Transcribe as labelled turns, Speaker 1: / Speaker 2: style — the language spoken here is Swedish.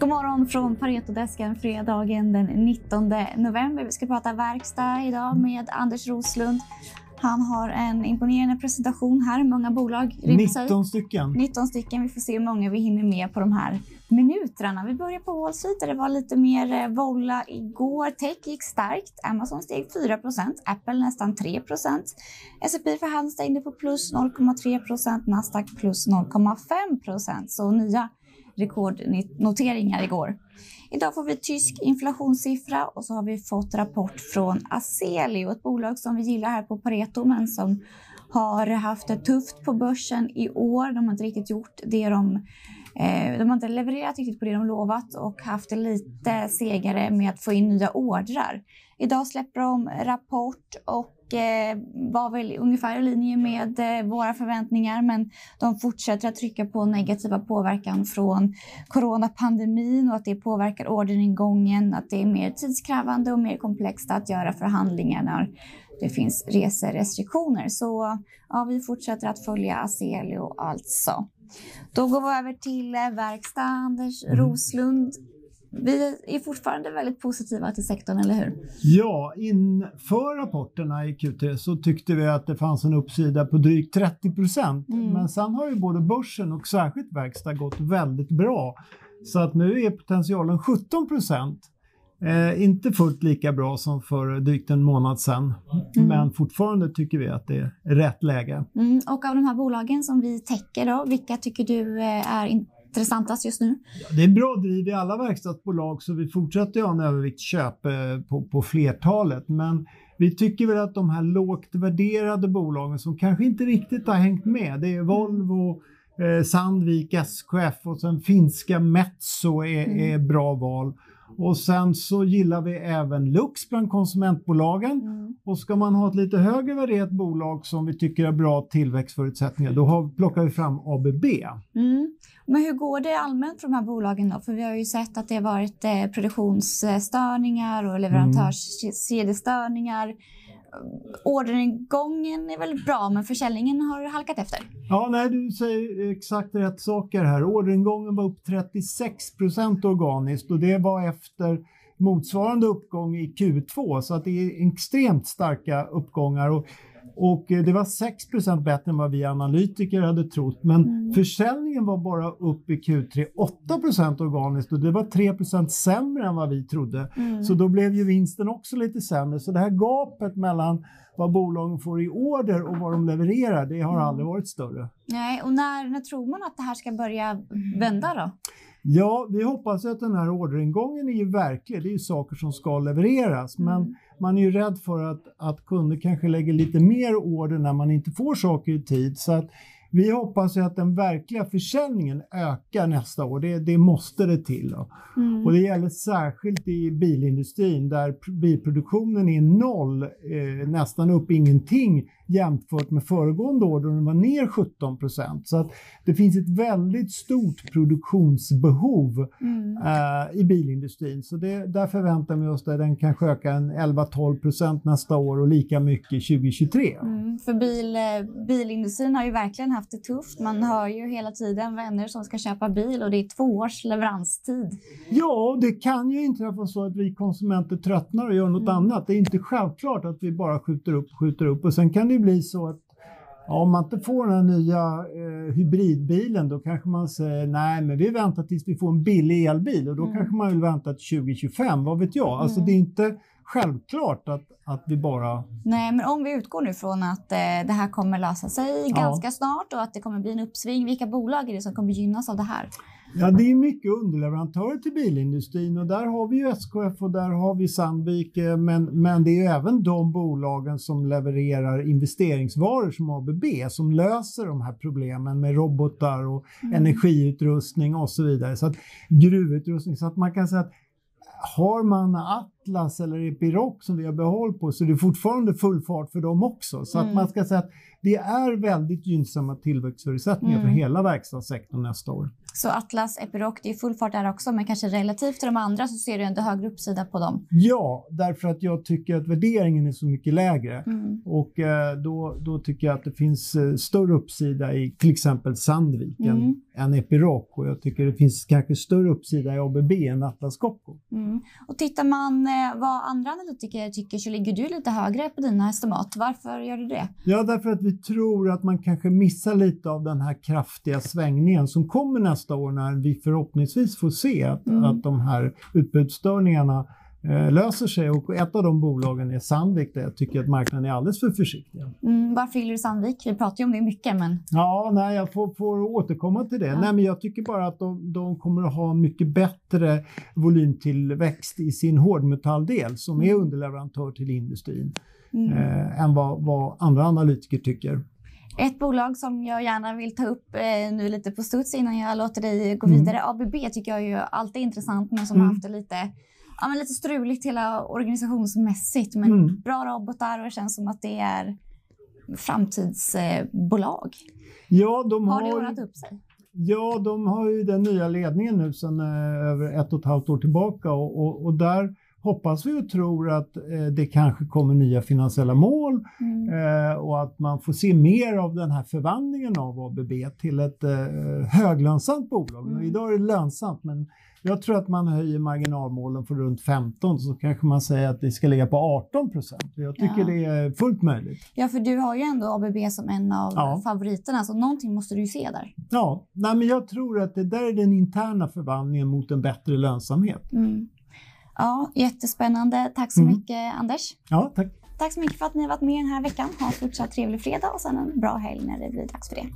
Speaker 1: God morgon från Paretodesken fredagen den 19 november. Vi ska prata verkstad idag med Anders Roslund. Han har en imponerande presentation här. Många bolag
Speaker 2: 19 stycken.
Speaker 1: 19 stycken. Vi får se hur många vi hinner med på de här minuterna. Vi börjar på Wall Street där det var lite mer eh, volla igår. Tech gick starkt. Amazon steg 4% Apple nästan 3% S&P för hand stängde på plus 0,3% Nasdaq plus 0,5% Så nya rekordnoteringar igår. Idag får vi tysk inflationssiffra och så har vi fått rapport från Aselio, ett bolag som vi gillar här på Pareto men som har haft det tufft på börsen i år. De har inte riktigt gjort det de eh, de har inte levererat riktigt på det de lovat och haft det lite segare med att få in nya ordrar. Idag släpper de rapport och Eh, var väl ungefär i linje med eh, våra förväntningar men de fortsätter att trycka på negativa påverkan från coronapandemin och att det påverkar orderingången, att det är mer tidskrävande och mer komplext att göra förhandlingar när det finns reserestriktioner. Så ja, vi fortsätter att följa Aselio alltså. Då går vi över till eh, verkstad. Anders mm. Roslund vi är fortfarande väldigt positiva till sektorn, eller hur?
Speaker 2: Ja, inför rapporterna i Q3 så tyckte vi att det fanns en uppsida på drygt 30 procent. Mm. Men sen har ju både börsen och särskilt verkstad gått väldigt bra. Så att nu är potentialen 17 procent. Eh, inte fullt lika bra som för drygt en månad sedan, mm. men fortfarande tycker vi att det är rätt läge.
Speaker 1: Mm. Och av de här bolagen som vi täcker, då, vilka tycker du eh, är intressantast just nu?
Speaker 2: Ja, det är bra driv i alla verkstadsbolag så vi fortsätter ha en överviktsköp eh, på, på flertalet. Men vi tycker väl att de här lågt värderade bolagen som kanske inte riktigt har hängt med, det är Volvo, eh, Sandvik, SKF och sen finska Metso är, mm. är bra val. Och sen så gillar vi även Lux bland konsumentbolagen. Mm. Och ska man ha ett lite högre värderat bolag som vi tycker har bra tillväxtförutsättningar, då har, plockar vi fram ABB. Mm.
Speaker 1: Men hur går det allmänt för de här bolagen då? För vi har ju sett att det har varit eh, produktionsstörningar och leverantörskedjestörningar. Mm orderingången är väl bra, men försäljningen har halkat efter.
Speaker 2: Ja, nej, du säger exakt rätt saker här. Orderingången var upp 36 procent organiskt och det var efter motsvarande uppgång i Q2, så att det är extremt starka uppgångar. Och och eh, det var 6% bättre än vad vi analytiker hade trott. Men mm. försäljningen var bara upp i Q3 8 organiskt och det var 3% sämre än vad vi trodde. Mm. Så då blev ju vinsten också lite sämre. Så det här gapet mellan vad bolagen får i order och vad de levererar, det har mm. aldrig varit större.
Speaker 1: Nej, och när, när tror man att det här ska börja vända då?
Speaker 2: Ja, vi hoppas att den här orderingången är ju verklig. Det är ju saker som ska levereras. Men mm man är ju rädd för att, att kunder kanske lägger lite mer order när man inte får saker i tid. Så att vi hoppas ju att den verkliga försäljningen ökar nästa år. Det, det måste det till. Mm. Och det gäller särskilt i bilindustrin där bilproduktionen är noll, eh, nästan upp ingenting jämfört med föregående år då den var ner 17 procent. Så att det finns ett väldigt stort produktionsbehov mm. eh, i bilindustrin. Så det, där förväntar vi oss att den kanske öka en 11-12 procent nästa år och lika mycket 2023. Mm,
Speaker 1: för bil, eh, bilindustrin har ju verkligen haft det tufft. Man hör ju hela tiden vänner som ska köpa bil och det är två års leveranstid.
Speaker 2: Ja, det kan ju inträffa så att vi konsumenter tröttnar och gör något mm. annat. Det är inte självklart att vi bara skjuter upp och skjuter upp och sen kan det ju bli så att om man inte får den här nya eh, hybridbilen då kanske man säger nej men vi väntar tills vi får en billig elbil och då mm. kanske man vill vänta till 2025, vad vet jag. Alltså mm. det är inte självklart att, att vi bara...
Speaker 1: Nej, men om vi utgår nu från att eh, det här kommer lösa sig ja. ganska snart och att det kommer bli en uppsving, vilka bolag är det som kommer gynnas av det här?
Speaker 2: Ja, det är mycket underleverantörer till bilindustrin och där har vi ju SKF och där har vi Sandvik, eh, men, men det är även de bolagen som levererar investeringsvaror som ABB som löser de här problemen med robotar och mm. energiutrustning och så vidare. Så att, gruvutrustning, så att man kan säga att har man Atlas eller Epiroc som vi har behåll på så det är fortfarande full fart för dem också. Så
Speaker 1: Mm.
Speaker 2: att man ska säga att det är väldigt gynnsamma tillväxtförutsättningar
Speaker 1: Mm.
Speaker 2: för hela verkstadssektorn nästa år.
Speaker 1: Så Atlas, Epiroc, det är full fart där också, men kanske relativt till de andra så ser du ändå högre uppsida på dem.
Speaker 2: Ja, därför att jag tycker att värderingen är så mycket lägre.
Speaker 1: Mm.
Speaker 2: Och eh, då, då tycker jag att det finns eh, större uppsida i till exempel Sandvik än,
Speaker 1: Mm.
Speaker 2: än Epiroc. Och jag tycker det finns kanske större uppsida i ABB än Atlas Copco.
Speaker 1: Mm. Och tittar man eh, vad andra analytiker tycker så ligger du lite högre på dina estimat. Varför gör du det?
Speaker 2: Ja, därför att vi tror att man kanske missar lite av den här kraftiga svängningen som kommer nästa år när vi förhoppningsvis får se att,
Speaker 1: Mm.
Speaker 2: att de här utbudsstörningarna löser sig. Och ett av de bolagen är Sandvik där jag tycker att marknaden är alldeles för försiktig.
Speaker 1: Mm. Varför gillar du Sandvik? Vi pratar ju om det mycket, men
Speaker 2: Ja, nej, jag får, får återkomma till det.
Speaker 1: Ja.
Speaker 2: Nej, men jag tycker bara att de, de kommer att ha mycket bättre volymtillväxt i sin hårdmetalldel som är
Speaker 1: Mm.
Speaker 2: underleverantör till industrin
Speaker 1: mm.
Speaker 2: eh, än vad, vad andra analytiker tycker.
Speaker 1: Ett bolag som jag gärna vill ta upp eh, nu lite på studs innan jag låter dig gå
Speaker 2: Mm.
Speaker 1: vidare. ABB tycker jag ju alltid är intressant, men som
Speaker 2: Mm.
Speaker 1: har haft det lite, ja, men lite struligt hela organisationsmässigt. Men
Speaker 2: Mm.
Speaker 1: bra robotar och det känns som att det är framtidsbolag.
Speaker 2: Ja, de
Speaker 1: Har det
Speaker 2: har,
Speaker 1: ordnat upp sig?
Speaker 2: ja, de har ju den nya ledningen nu sedan eh, över ett och ett halvt år tillbaka och, och, och där hoppas vi och tror att eh, det kanske kommer nya finansiella mål
Speaker 1: Mm.
Speaker 2: Eh, och att man får se mer av den här förvandlingen av ABB till ett eh, höglönsamt bolag.
Speaker 1: Mm.
Speaker 2: Idag är det lönsamt men jag tror att man höjer marginalmålen från runt 15 så kanske man säger att det ska ligga på 18 procent. Jag tycker
Speaker 1: Ja.
Speaker 2: det är fullt möjligt.
Speaker 1: Ja, för du har ju ändå ABB som en av
Speaker 2: Ja.
Speaker 1: favoriterna, så någonting måste du ju se där.
Speaker 2: Ja, nej, men jag tror att det där är den interna förvandlingen mot en bättre lönsamhet.
Speaker 1: Mm. Ja, jättespännande. Tack så
Speaker 2: Mm.
Speaker 1: mycket, Anders.
Speaker 2: Ja, tack.
Speaker 1: Tack så mycket för att ni har varit med den här veckan. Ha en fortsatt trevlig fredag och sen en bra helg när det blir dags för det.